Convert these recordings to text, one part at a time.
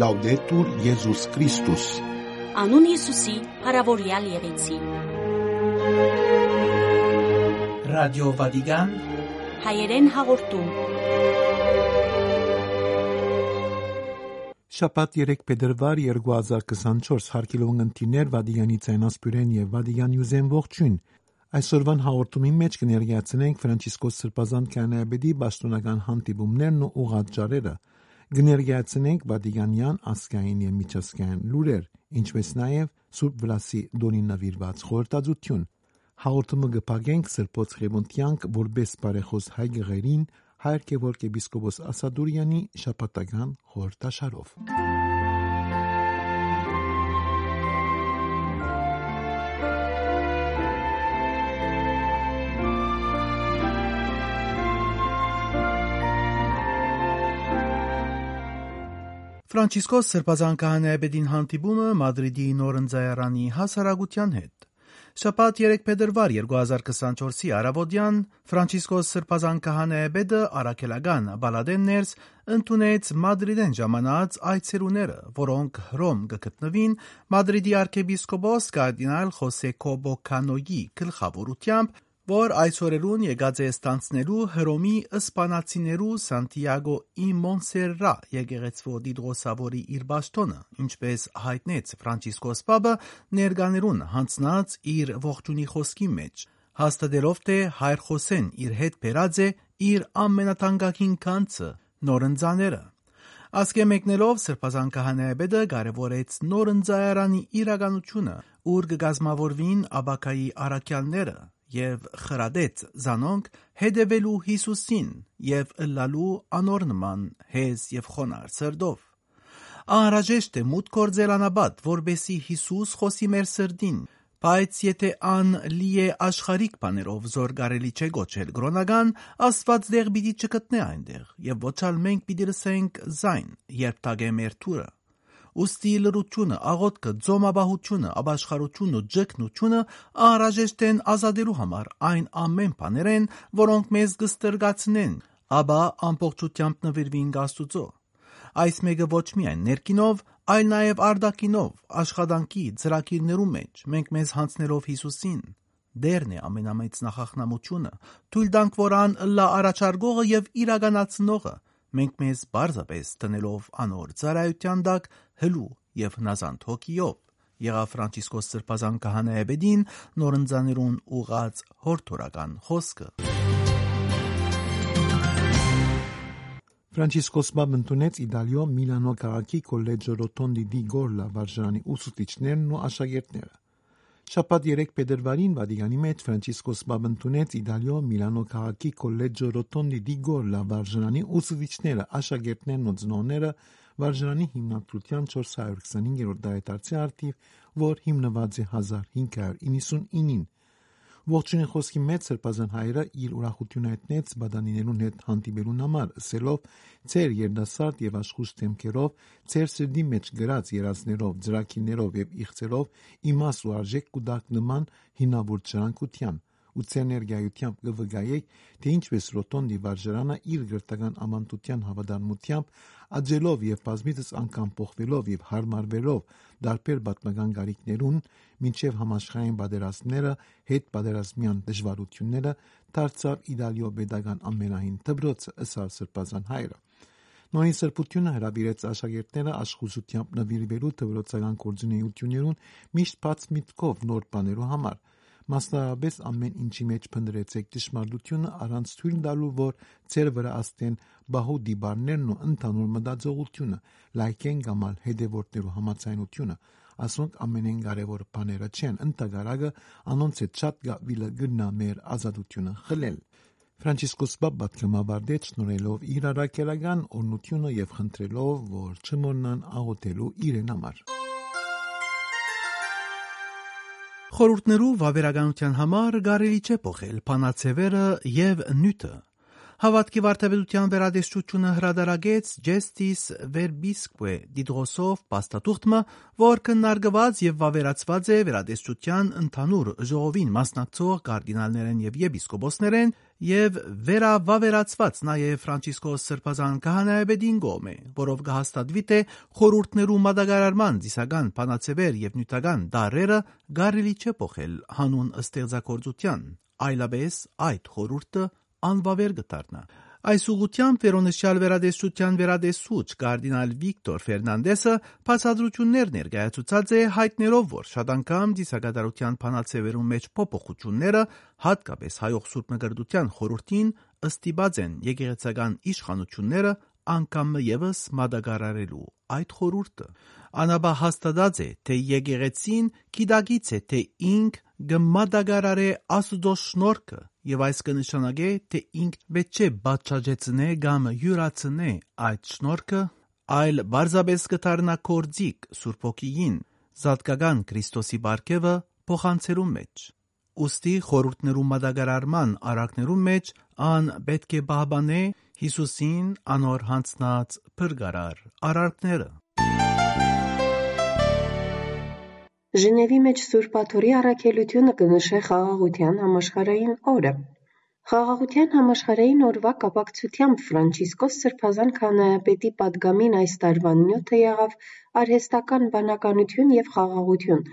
Լաուդետուր Եզուս Քրիստոս Անուն Հիսուսի, հարավորյալ եղեցի։ Ռադիո Վատիկան Հայերեն հաղորդում։ Շաբաթ 3 փետրվար 2024 հարկիլոն ընտիներ Վադիգանի ցայնասպյուրեն եւ Վադիգան յուզեն ողջույն Այսօրվան հաղորդումի մեջ կներկայացնենք Ֆրանցիսկոս Սրբազան կանայաբեդի պաշտոնական հանդիպումներն ու ուղղաճարերը կներկայացնենք Վատիկանյան ասկային եւ միջազգային լուրեր, ինչպես նաեւ Սուրբ Վլասի դոնի նվիրված խորհրդածություն։ Հաղորդումը կփակենք Սրբոց Խևոնտյանք որբես բարեխոս հայ գղերին հայր Գևորգ եպիսկոպոս Ասադուրյանի շապատական խորհրդաշարով։ Ֆրանցիսկոս Սրբազան քահանայապետին հանդիպումը Մադրիդի Նորընձայարանի հասարակության հետ։ Շաբաթ 3 փետրվար 2024-ի արավոտյան Ֆրանցիսկոս Սրբազան քահանայապետը Արաքելական Բալադեններս ընդունեց Մադրիդեն ժամանած այցելուները, որոնք Հռոմ կգտնվին Մադրիդի arczepiskopos կարդինալ Խոսե Կոբոկանոյի գլխավորությամբ որ այսօրերուն եկած է ստանցնելու Հռոմի իսպանացիներու Սանտիագո ի Մոնսերրա եկեղեցվո դիդրոսավորի իր բաշտոնը, ինչպես հայտնեց Ֆրանցիսկոս Պապը ներկաներուն հանցնած իր ողջունի խոսքի մեջ, հաստատելով թե հայր Խոսեն իր հետ բերած է իր ամենաթանկագին կանցը նորընձաները։ Ասկե մեկնելով Սրբազան քահանայապետը կարևորեց նորընձայարանի իրականությունը, ուր կգազմավորվին աբակայի առաքյալները եւ խրադեց զանոնք հետևելու Հիսուսին եւ ըլլալու անոր նման հեզ եւ խոնար սրդով։ Անհրաժեշտ է մուտք գործել անաբադ, որբեսի Հիսուս խոսի մեր սրդին, բայց եթե ան լի է աշխարհիկ բաներով զորգարելի չէ գոչել գրոնական, Աստված դեղ պիտի չգտնե այնտեղ, եւ ոչալ մենք պիտի լսենք զայն, երբ տագե մեր թուրը։ Ոստի լրությունը, աղոտքը, ձոմաբահությունը, ապաշխարությունն ու ջկնությունը անհրաժեշտ են ազատելու համար այն ամեն բաներեն, որոնք մեզ կստրգացնեն, ապա ամբողջությամբ նվիրվին Աստուծո։ Այս մեկը ոչ միայն ներքինով, այլ նաև արտաքինով, աշխատանքի ծրագիրներու մեջ, մենք մեզ հանցնելով Հիսուսին, դերն է ամենամեծ նախախնամությունը, թույլ տանք, որ ան լա առաջարկողը եւ իրականացնողը, մենք մեզ բարձապես տնելով անոր ծառայության դակ հլու եւ հնազանդ հոգիով եղավ Ֆրանցիսկոս Սրբազան քահանայապետին նորընձաներուն ուղած հորթորական խոսքը Ֆրանցիսկոս Բաբ ընդունեց Իտալիո Միլանո քաղաքի կոլեջը Ռոտոնդի դի Գորլա վարժարանի ուսուցիչներն ու աշակերտները։ Շաբաթ 3 փետրվարին Վատիկանի մեջ Ֆրանցիսկոս Բաբ ընդունեց Իտալիո Միլանո քաղաքի կոլեջը Ռոտոնդի դի Գորլա վարժարանի ուսուցիչները, աշակերտներն ու ծնողները վարժարանի հիմնադրության 425-րդ դարետարցի արդիվ, որ հիմնված է 1599-ին Ողջունի խոսքի մեջ Սրբազան հայրը իր ուրախությունը հայտնեց բադանիներուն հետ հանդիպելուն համար, ասելով. «Ձեր երդասարդ եւ աշխույժ թեմքերով, ձեր սրդի մեջ գրած երազներով, ծրագիրներով եւ իղծերով իմաս ու արժեք կուտակ նման հինավուրց շարանկության» ու ձեր ներգայությամբ կվգայեք, թե ինչպես Ռոտոնդի վարժարանը իր գրտական ամանտության հավատարմությամբ աջելով եւ բազմիցս անգամ փոխվելով եւ հարմարվելով դարբեր պատմական գարիկներուն, մինչև համաշխարհային պատերազմները, հետ պատերազմյան դժվարությունները դարձավ Իտալիո pedagogan ամենահին դբրոցը ըսալ սրբազան հայրը։ Նորին սրբությունը հրավիրեց աշակերտները աշխուժությամբ նվիրվելու դբրոցական գործունեություններուն միշտ բաց միտքով նոր բաներու համար մասնավորապես ամեն ինչի մեջ փնտրեցեք ճշմարտությունը առանց թույլ տալու, որ ձեր վրա աստեն բահու դիբարներն ու ընդհանուր մտածողությունը, լայքեն գամալ հետևորդներու համացայնությունը, ասոնք ամենեն կարևոր բաները չեն, ընդհանրակը անոնց հետ շատ գավիլը գնա մեր ազատությունը խլել։ Ֆրանցիսկոս Բաբատքը մավարդեց շնորհելով իր առաքելական օրնությունը եւ խնդրելով, որ չմոռնան աղոթելու իրեն համար։ Խորհուրդներու վավերականության համար կարելի չէ փոխել փանացևերը եւ նյութը։ Հավատքի վարդապետության վերադեստությունը հրադարագեց Justice Verbisque դիդրոսով պաստատուղթը, որ քննարկված եւ վավերացված է վերադեստության ընդհանուր ժողովին մասնակցող կարդինալներեն եւ եպիսկոպոսներեն եւ վերավավերացված նաեւ Ֆրանցիսկոս Սրբազան քահանայապետին կողմէ, որով կհաստատվի թե խորհուրդներու մատակարարման դիսական բանացեվեր եւ նյութական դարերը գարելի չէ փոխել հանուն ստեղծագործության, այլապես այդ խորհուրդը անվավեր կդառնա։ Այս ուղությամբ վերոնշյալ վերադեսության վերադեսուչ կարդինալ Վիկտոր Ֆերնանդեսը բացատրություններ ներկայացուցած է հայտներով, որ շատ անգամ դիսակատարության փանացեվերում մեջ փոփոխությունները հատկապես հայող սուրբ նկրդության խորհրդին ըստիբած են եկեղեցական իշխանությունները անգամ եւս մատակարարելու այդ խորհուրդը անաբա հաստատած է թե եկեղեցին գիտակից է թե ինք գմատակարարե աստուծո շնորհքը եւ այս կնշանակե թե ինք պետք չէ բացաճեցնե կամ յուրացնե այդ շնորհքը այլ բարձաբես կդառնա կորձիկ Սուրբ ոգիին զատկական Քրիստոսի բարգեւը փոխանցելու մեջ ուստի խորհուրդներու մատակարարման արակներու մեջ ան պետք է բահբանե Հիսուսին անոր հանցնած փրկարար արարքները Ժնևի մեջ Սուրբ Աթոռի առաքելությունը կնշե Խաղաղության համաշխարհային օրը։ Խաղաղության համաշխարհային օրվա կապակցությամբ Ֆրանցիսկոս Սրբազան քահանայապետի պատգամին այս տարվան նյութը եղավ արհեստական բանականություն եւ խաղաղություն,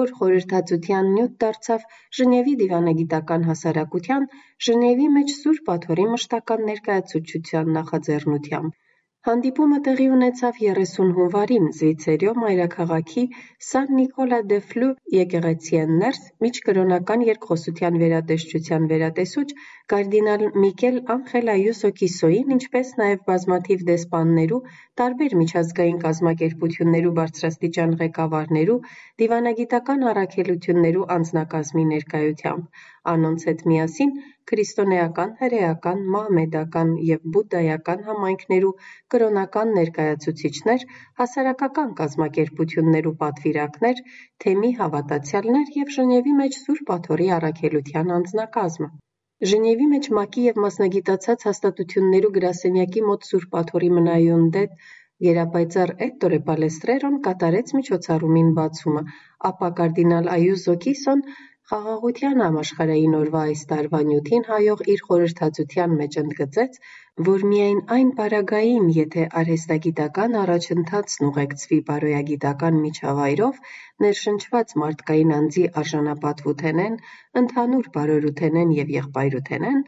որ խորհրդածության նյութ դարձավ Ժնևի դիվանագիտական հասարակության Ժնևի մեջ Սուրբ Աթոռի մշտական ներկայացուցչության նախաձեռնությամբ։ Հանդիպումը տեղի ունեցավ 30 հունվարին Զվիցերիո մայրաքաղաքի Սան Նիկոլա դե Ֆլու եկեղեցիեն ներս միջկրոնական երկխոսության վերատեսչության վերատեսուչ կարդինալ Միկել Անխել Այուսո Կիսոյին, ինչպես նաև բազմաթիվ դեսպաններու, տարբեր միջազգային կազմակերպություններու բարձրաստիճան ղեկավարներու, դիվանագիտական առաքելություններու անձնակազմի ներկայությամբ։ Անոնց հետ միասին քրիստոնեական, հրեական, մահմեդական եւ բուդդայական համայնքներու կրոնական ներկայացուցիչներ, հասարակական կազմակերպություններու պատվիրակներ, թեմի հավատացյալներ եւ Ժնևի մեջ Սուրբ Աթոռի առաքելության անձնակազմը։ Ժնևի մեջ ՄԱԿ-ի եւ մասնագիտացած հաստատություններու գրասենյակի մոտ Սուրբ Աթոռի մնայուն դետ Գերապայծառ Էկտորե Պալեստրերոն կատարեց միջոցառումին բացումը, ապա կարդինալ Այուզո Կիսոն Խաղաղության համաշխարհային օրվա այս տարվա նյութին հայող իր խորհրդածության մեջ ընդգծեց, որ միայն այն պարագային, եթե արհեստագիտական առաջընթացն ուղեկցվի բարոյագիտական միջավայրով, ներշնչված մարդկային անձի արժանապատվութենեն, ընդհանուր բարօրութենեն եւ եղբայրութենեն,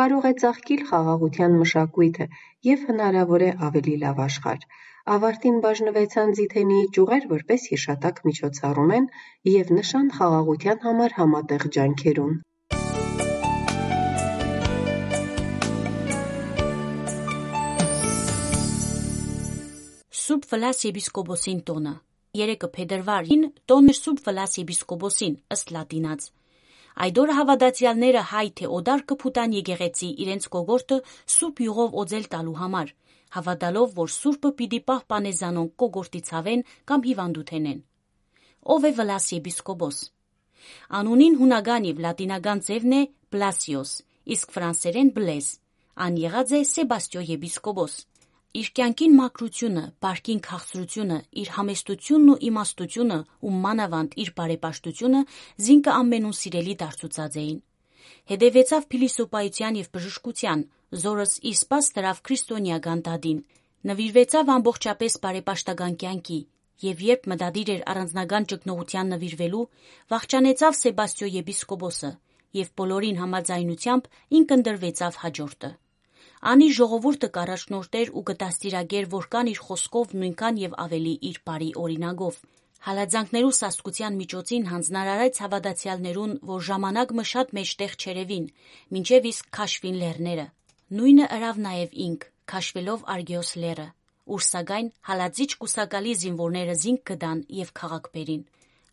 կարող է ծաղկիլ խաղաղության մշակույթը եւ հնարավոր է ավելի լավ աշխարհ ավարտին բաժնվեցան ձիթենիի ճյուղեր որպես հիշատակ միջոցառում են եւ նշան խաղաղության համար համատեղ ջանքերուն։ Սուրբ Վլաս եպիսկոպոսին տոնը Երեկը փետրվարին տոնը Սուրբ Վլաս եպիսկոպոսին ըստ լատինած Այդ օրը հավատացյալները հայ թե օդար կփուտան եկեղեցի իրենց կողորտը սուրբ յուղով օձել տալու համար, հավատալով, որ Սուրբը պիտի պահպանե զանոն կողորտի ցավեն կամ հիվանդութենեն։ Ով է Վլաս եպիսկոպոս։ Անունին հունական եւ լատինական ձևն է Բլասիոս, իսկ ֆրանսերեն Բլեզ։ Ան եղած է Սեբաստիո եպիսկոպոս։ Իր կյանքին մակրությունը, բարքին քաղցրությունը, իր համեստությունն ու իմաստությունը ու մանավանդ իր բարեպաշտությունը զինքը ամենուն սիրելի դարձուցած էին։ Հետևեցավ փիլիսոփայության եւ բժշկության, զորս իսպաս դրավ քրիստոնյա գանդադին, նվիրվեցավ ամբողջապես բարեպաշտական կյանքի եւ երբ մտադիր էր առանձնական ճգնողության նվիրվելու, վախճանեցավ Սեբաստիո եպիսկոպոսը եւ բոլորին համաձայնությամբ ինքն դրվեցավ հաջորդը։ Անի ժողովուրդը կառաջնորդեր ու կդաստիարակեր որքան իր խոսքով նույնքան եւ ավելի իր բարի օրինագով։ Հալածանքներու սաստկության միջոցին հանձնարարեց հավատացյալներուն, որ ժամանակ մը շատ մեջտեղ չերևին, մինչև իսկ քաշվին լեռները։ Նույնը ըրավ նաև ինք, քաշվելով Արգեոս լեռը, ուր սակայն հալածիչ կուսակալի զինվորները զինք կդան եւ քաղաք բերին։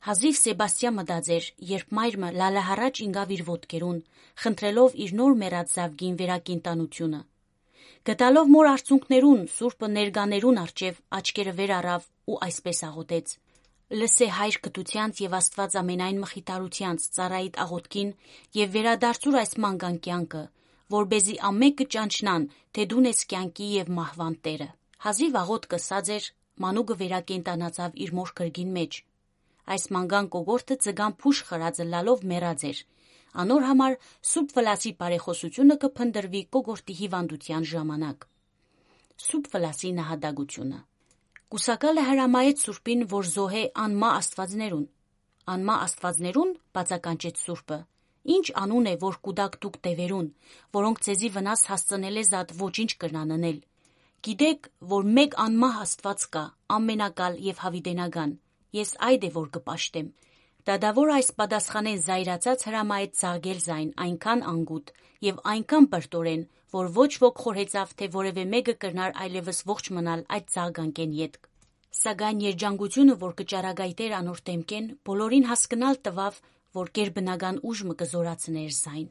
Հազիվ Սեբաստիան մտածեր, երբ մայրը լալահարաճ ինգավ իր ոտքերուն, խնդրելով իր նոր մեռած զավգին վերակինտանությունը։ Գտալով մոր արցունքներուն, Սուրբը ներկաներուն արջև աչքերը վեր առավ ու այսպես աղոթեց. Լսե հայր կտությանց եւ Աստված ամենայն մխիտարությանց ծառայիդ աղոթքին եւ վերադարձուր այս մանգան կյանքը, որբեզի ամեկը ճանչնան, թե դուն ես կյանքի եւ մահվան տերը։ Հազիվ աղոտ կսած էր, մանուկը վերակենդանացավ իր մոր կրգին մեջ։ Այս մանգան կողորտը ծգան փուշ խրածը լալով մեռած էր։ Անոր համար սուպ վլասի բարեխոսությունը կփնդրվի կողորտի հիվանդության ժամանակ։ Սուպ վլասի նահատակությունը Կուսակալը հրամայեց Սուրբին, որ զոհե անմա աստվածներուն։ Անմա աստվածներուն բացականչեց Սուրբը։ Ինչ անուն է, որ կուդակ դուք տևերուն, որոնք ցեզի վնաս հասցնել է զատ ոչինչ կրնաննել։ Գիտեք, որ մեկ անմահ Աստված կա, ամենակալ եւ հավիտենական։ Ես այդ է որ կպաշտեմ։ Դադավոր այս պատասխանեն զայրացած հրամայեց զարգել զայն այնքան անգուտ եւ այնքան բրտորեն, որ ոչ ոք խորհեցավ, թե որևէ մեկը կրնար այլևս ողջ մնալ այդ զարգանկեն յետք։ Սակայն երջանկությունը, որ կճարագայտեր անոր դեմքեն, բոլորին հասկնալ տվավ, որ գերբնական ուժը կզորացներ զայն։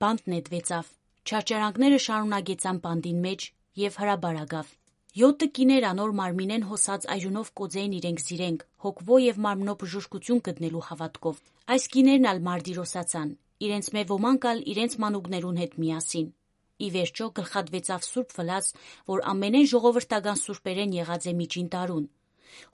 Բանդ նետվեցավ։ Չարչարանքները շարունակեցան բանդին մեջ եւ հրաբարագավ։ Յոտը կիներ անոր մարմինեն հոսած այրունով կոձեին իրենք զիրենք, հոգվո եւ մարմնո բժշկություն գտնելու հավատքով։ Այս կիներն ալ մարդիրոսացան, իրենց մե ոմանք ալ իրենց մանուկներուն հետ միասին։ Ի վերջո գլխատվեցավ Սուրբ Վլաս, որ ամենեն ժողովրդական սուրբերեն եղած է միջին տարուն։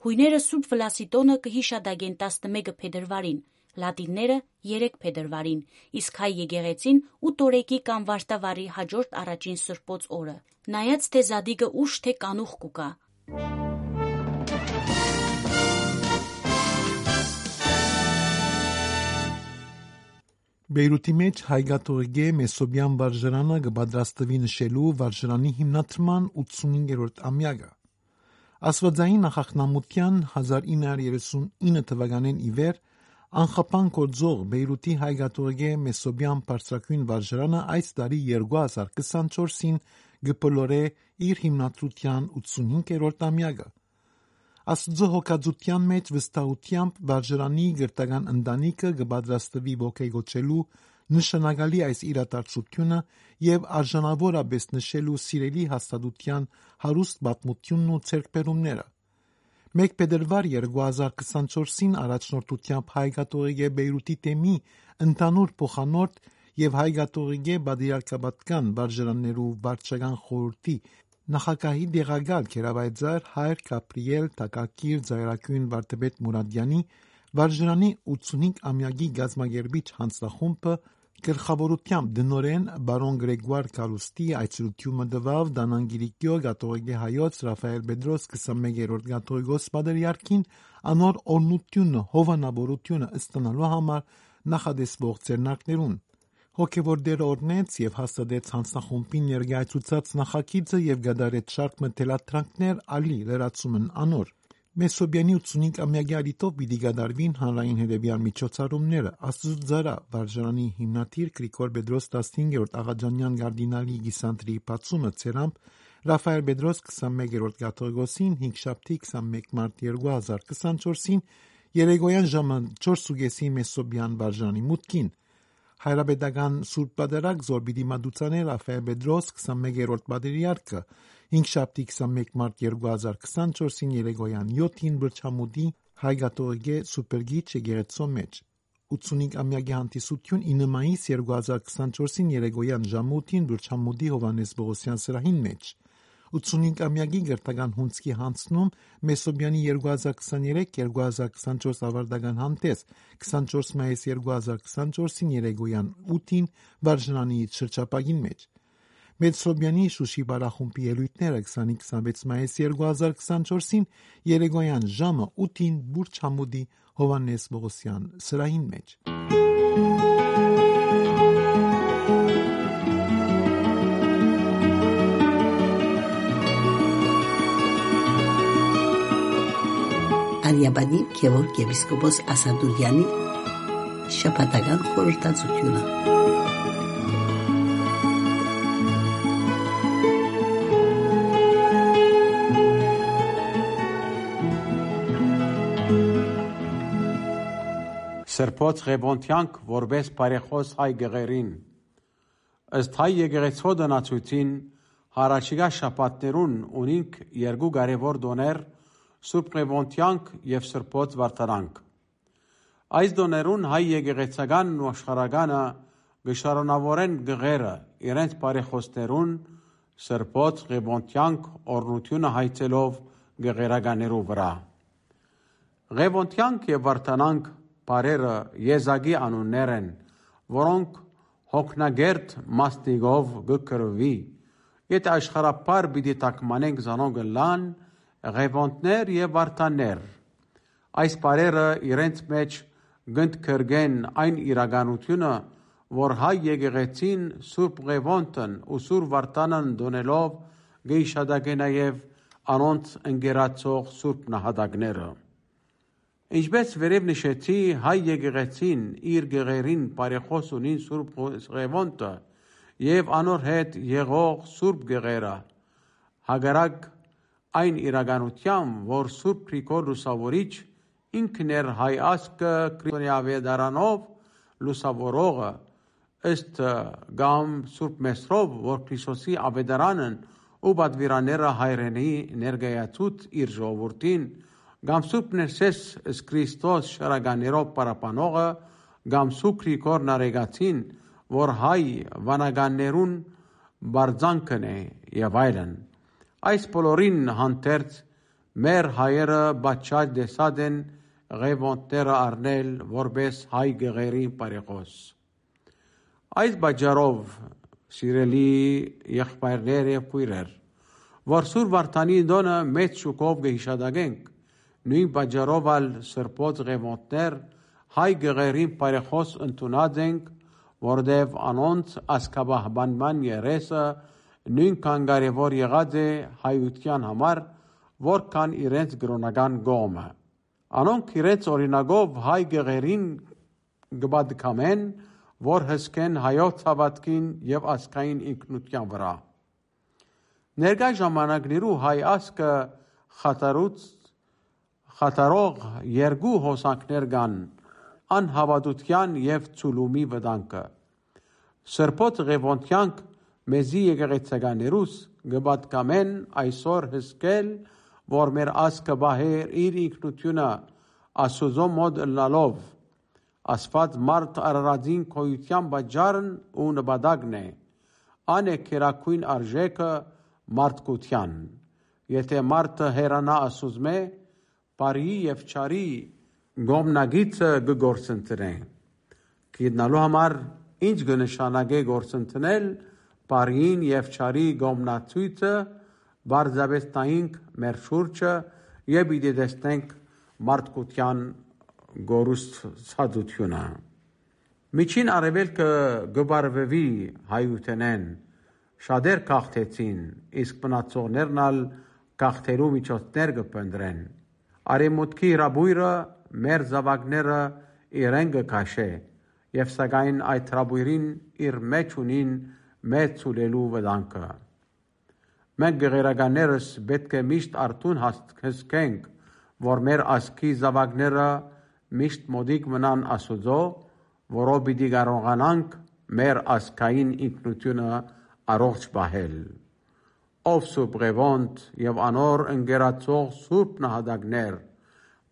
Հույները Սուրբ Վլասի տոնը կհիշադագեն 11 փետրվարին, լատինները 3 փետրվարին, իսկ հայ եկեղեցին 8 օրեկի կամ վարտավարի հաջորդ առաջին սրբոց օրը։ Նայած թե զադիգը ուշ թե կանուխ կուկա։ Բեյրութի մեջ հայգաթողիկե Մեսոբյան վարժարանը կպատրաստվի նշելու վարժարանի հիմնադրման 85-րդ ամյակը։ Աստվածային նախախնամության 1939 թվականին ի վեր Անխապան կորձող Բեյրութի հայգաթողիկե Մեսոբյան բարձրակույն վարժարանը այս տարի 2024-ին գպոլորե իր հիմնադրության 85-րդ ամյակը։ Աստծո հոգածության մեջ վստահությամբ վարժարանի գրտական ընտանիքը կպատրաստվի ողեգոչելու նշանակալի այս իրադարձությունը եւ արժանավորապես նշելու սիրելի հաստատության հարուստ պատմությունն ու ցերկբերումները։ Մեկ փետրվար 2024-ին առաջնորդությամբ հայկատորիկե Բեյրութի թեմի ընդանուր փոխանորդ եւ հայկատորիկե բادرակաբատկան վարժաններու վարչական խորհրդի նախագահի դեղագալ Կերավայձար Հայր Կապրիել Տակակիր Զայրակյուն Վարդապետ Մուրադյանի վարժանի 85 ամյակի գազմագերբիչ հանձնախումբը Գլխավորությամբ դնորեն բարոն Գրեգոար Կարուստի այցելությունը տվավ Դանանգիրիկյո գաթողիկե հայոց Ռաֆայել Պետրոս 21-րդ գաթողիկոս Պատրիարքին անոր օրնությունը հովանավորությունը ստանալու համար նախադեсվող ծերնակներուն հոգևոր դեր օրնեց եւ հաստատեց հանցնախումբին ներգայացուցած նախագիծը եւ գդարեց շարք մտելատրանքներ ալի լրացումն անոր Մեսոբյանի 85 ամյակի արիտով պիտի գդարվին հանրային հետևյալ միջոցառումները. Աստծուծարա վարժարանի հիմնադիր Գրիգոր Պետրոս 15-րդ Աղաջանյան կարդինալի գիսանտրի բացումը ցերամբ Ռաֆայել Պետրոս 21-րդ Կաթողիկոսին 5 շաբթի 21 մարտ 2024-ին Երեգոյան ժամը 4:30-ի Մեսոբյան վարժարանի մուտքին Հայրապետական Սուրբ Պատարագ Զորբիդի Մադուցաներ Ռաֆայել Պետրոս 21-րդ Պատրիարքը 5 շաբթի 21 մարտ 2024-ին Երեգոյան 7-ին Բրչամուդի Հայգաթողիկե Սուպերգիչ եկեղեցու մեջ 85 ամյակի հանդիսություն 9 մայիս 2024-ին Երեգոյան ժամուտին Բրչամուդի Հովանես Բողոսյան սրահին մեջ 85 ամյակի գրթական հունցքի հանցնում Մեսոբյանի 2023-2024 ավարտական հանդես 24 մայիս 2024-ին Երեգոյան 8-ին վարժանանի շրջապագին մեջ Մեծսոբյանի Շուշի բարախումբի ելույթները 20-26 մայիս 2024-ին Երեգոյան ժամը 8-ին Բուրջ Համուդի Հովանես Բողոսյան սրահին մեջ։ Արիաբանի Գևորգ եպիսկոպոս Ասադուրյանի շաբաթական խորհրդածությունը Սրբոց Ղևոնթյանք որպես բարեխոս հայ գեղերին ըստ հայ եկեղեցու դնացույցին հարաճիգա շաբաթներուն ունինք երկու կարևոր դոներ Սուրբ Ղևոնթյանք եւ Սրբոց Վարդարանք այս դոներուն հայ եկեղեցականն ու աշխարհականը գշարոնավորեն գղերը իրենց բարեխոսներուն սրբոց ղևոնտյանք օրնությունը հայցելով գեղերականերու վրա։ Ղևոնտյանք եւ վարտանանք բարերը եզագի անուններ են, որոնք հոգնագերտ մաստիգով գկրվի, եթե աշխարապար պիտի տակմանենք զանոնք լան, ղևոնտներ եւ վարտաններ։ Այս բարերը իրենց մեջ գնդքրգեն այն իրականությունը, որ հայ եկեղեցին Սուրբ Ղևոնտն ու Սուրբ Վարտանն դոնելով գեիշադակե նաև անոնց ընկերացող Սուրբ նահատակները։ Ինչպես վերև նշեցի, հայ եկեղեցին իր գեղերին բարեխոս ունին Սուրբ Ղևոնտը եւ անոր հետ եղող Սուրբ գեղերը հագարակ այն իրականությամբ, որ Սուրբ Գրիգոր Լուսավորիչ ինքն էր հայ ասկը քրիստոնեավեդարանով լուսավորողը ըստ գամ Սուրբ Մեսրով, որ Քրիստոսի ավետարանն ու բադվիրաները հայրենի ներգայացուց իր ժողովրդին, գամ Սուրբ Ներսես Քրիստոս շարականերով պարապանողը, գամ Սուրբ Գրիգոր Նարեգացին, որ հայ վանականներուն բարձանքն է եւ այլն։ Այս բոլորին հանդերձ մեր հայերը բաչած դեսած են ղևոնտները առնել որպես հայ գեղերի բարեխոս։ Այս բաժարով սիրելի եղբայրներ եւ քույրեր, որ Սուր Վարդանի դոնը մեծ շուկով գհիշադագենք, նույն բաժարով ալ սրբոց ղևոնտներ հայ գեղերին բարեխոս ընդունած ենք, որտեվ անոնց ասկաբահբանման երեսը նույնքան կարևոր եղած է հայության համար, որքան իրենց գրոնական գոմը։ Անոնք իրենց օրինագով հայ գեղերին գբադկամեն, որ հսկեն հայոց հավատքին եւ ասկային ինքնության վրա։ Ներկայ ժամանակներու հայ ասկը խատարուց խատարող երկու հոսանքներ կան՝ անհավատության եւ ցուլումի վտանգը։ Սրբոց ղևոնտյանք մեզի եկեղեցականերուս գբատկամեն այսօր հսկել, որ մեր ասկը բահեր իր ինքնությունը ասուզո մոդ լալով Աստված մարդ արարածին քոյության բաժարն ու նպատակն է։ Ան է քերակույն արժեքը մարդկության։ Եթե մարդը հերանա ասուզմե, բարի եւ չարի գոմնագիցը գգործընտրե։ Գիտնալու համար ինչ կնշանակե գործընտրել բարին եւ չարի գոմնացույցը բարձավեստայինք մեր շուրջը եւ իդեսնենք մարդկության գորուսցածությունը Միջին արևելքը գբարվեվի հայութենեն շատեր քաղթեցին իսկ մնացողներն ալ քաղթերու միջոցներ կփնդրեն արեմուտքի հրաբույրը մեր զավակները իրեն կքաշե եւ սակայն այդ հրաբույրին իր մեջ ունին մեծ ցուլելու վտանգը մենք գեղերականներս պետք է միշտ արթուն հսկենք որ մեր ասքի զավակները միշտ մոդիկ մնան Աստծո, որով պիտի կարողանանք մեր ասկային ինքնությունը առողջ պահել։ Ով Սուրբ Ղևոնտ եւ անոր ընկերացող Սուրբ նահատակներ,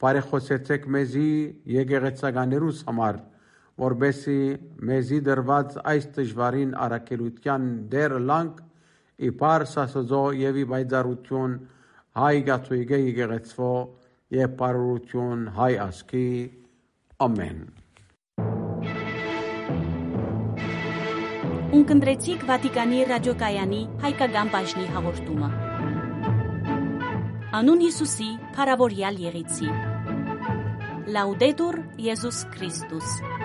բարեխոսեցեք մեզի եկեղեցականերուս համար, որբեսի մեզի դրված այս դժվարին արակելության դեր լանք իբար սասոզո եւ ի բայդարություն հայ գաթույգե եկեղեցվո եւ բարօրություն հայ ասքի ամեն Ունկնդրեցիք Վատիկանի ռադիոկայանի հայկական բաժնի հաղորդումը Անուն Հիսուսի, Փարավորյալ Եղիցի Լաուդետուր Եզուս Քրիստոս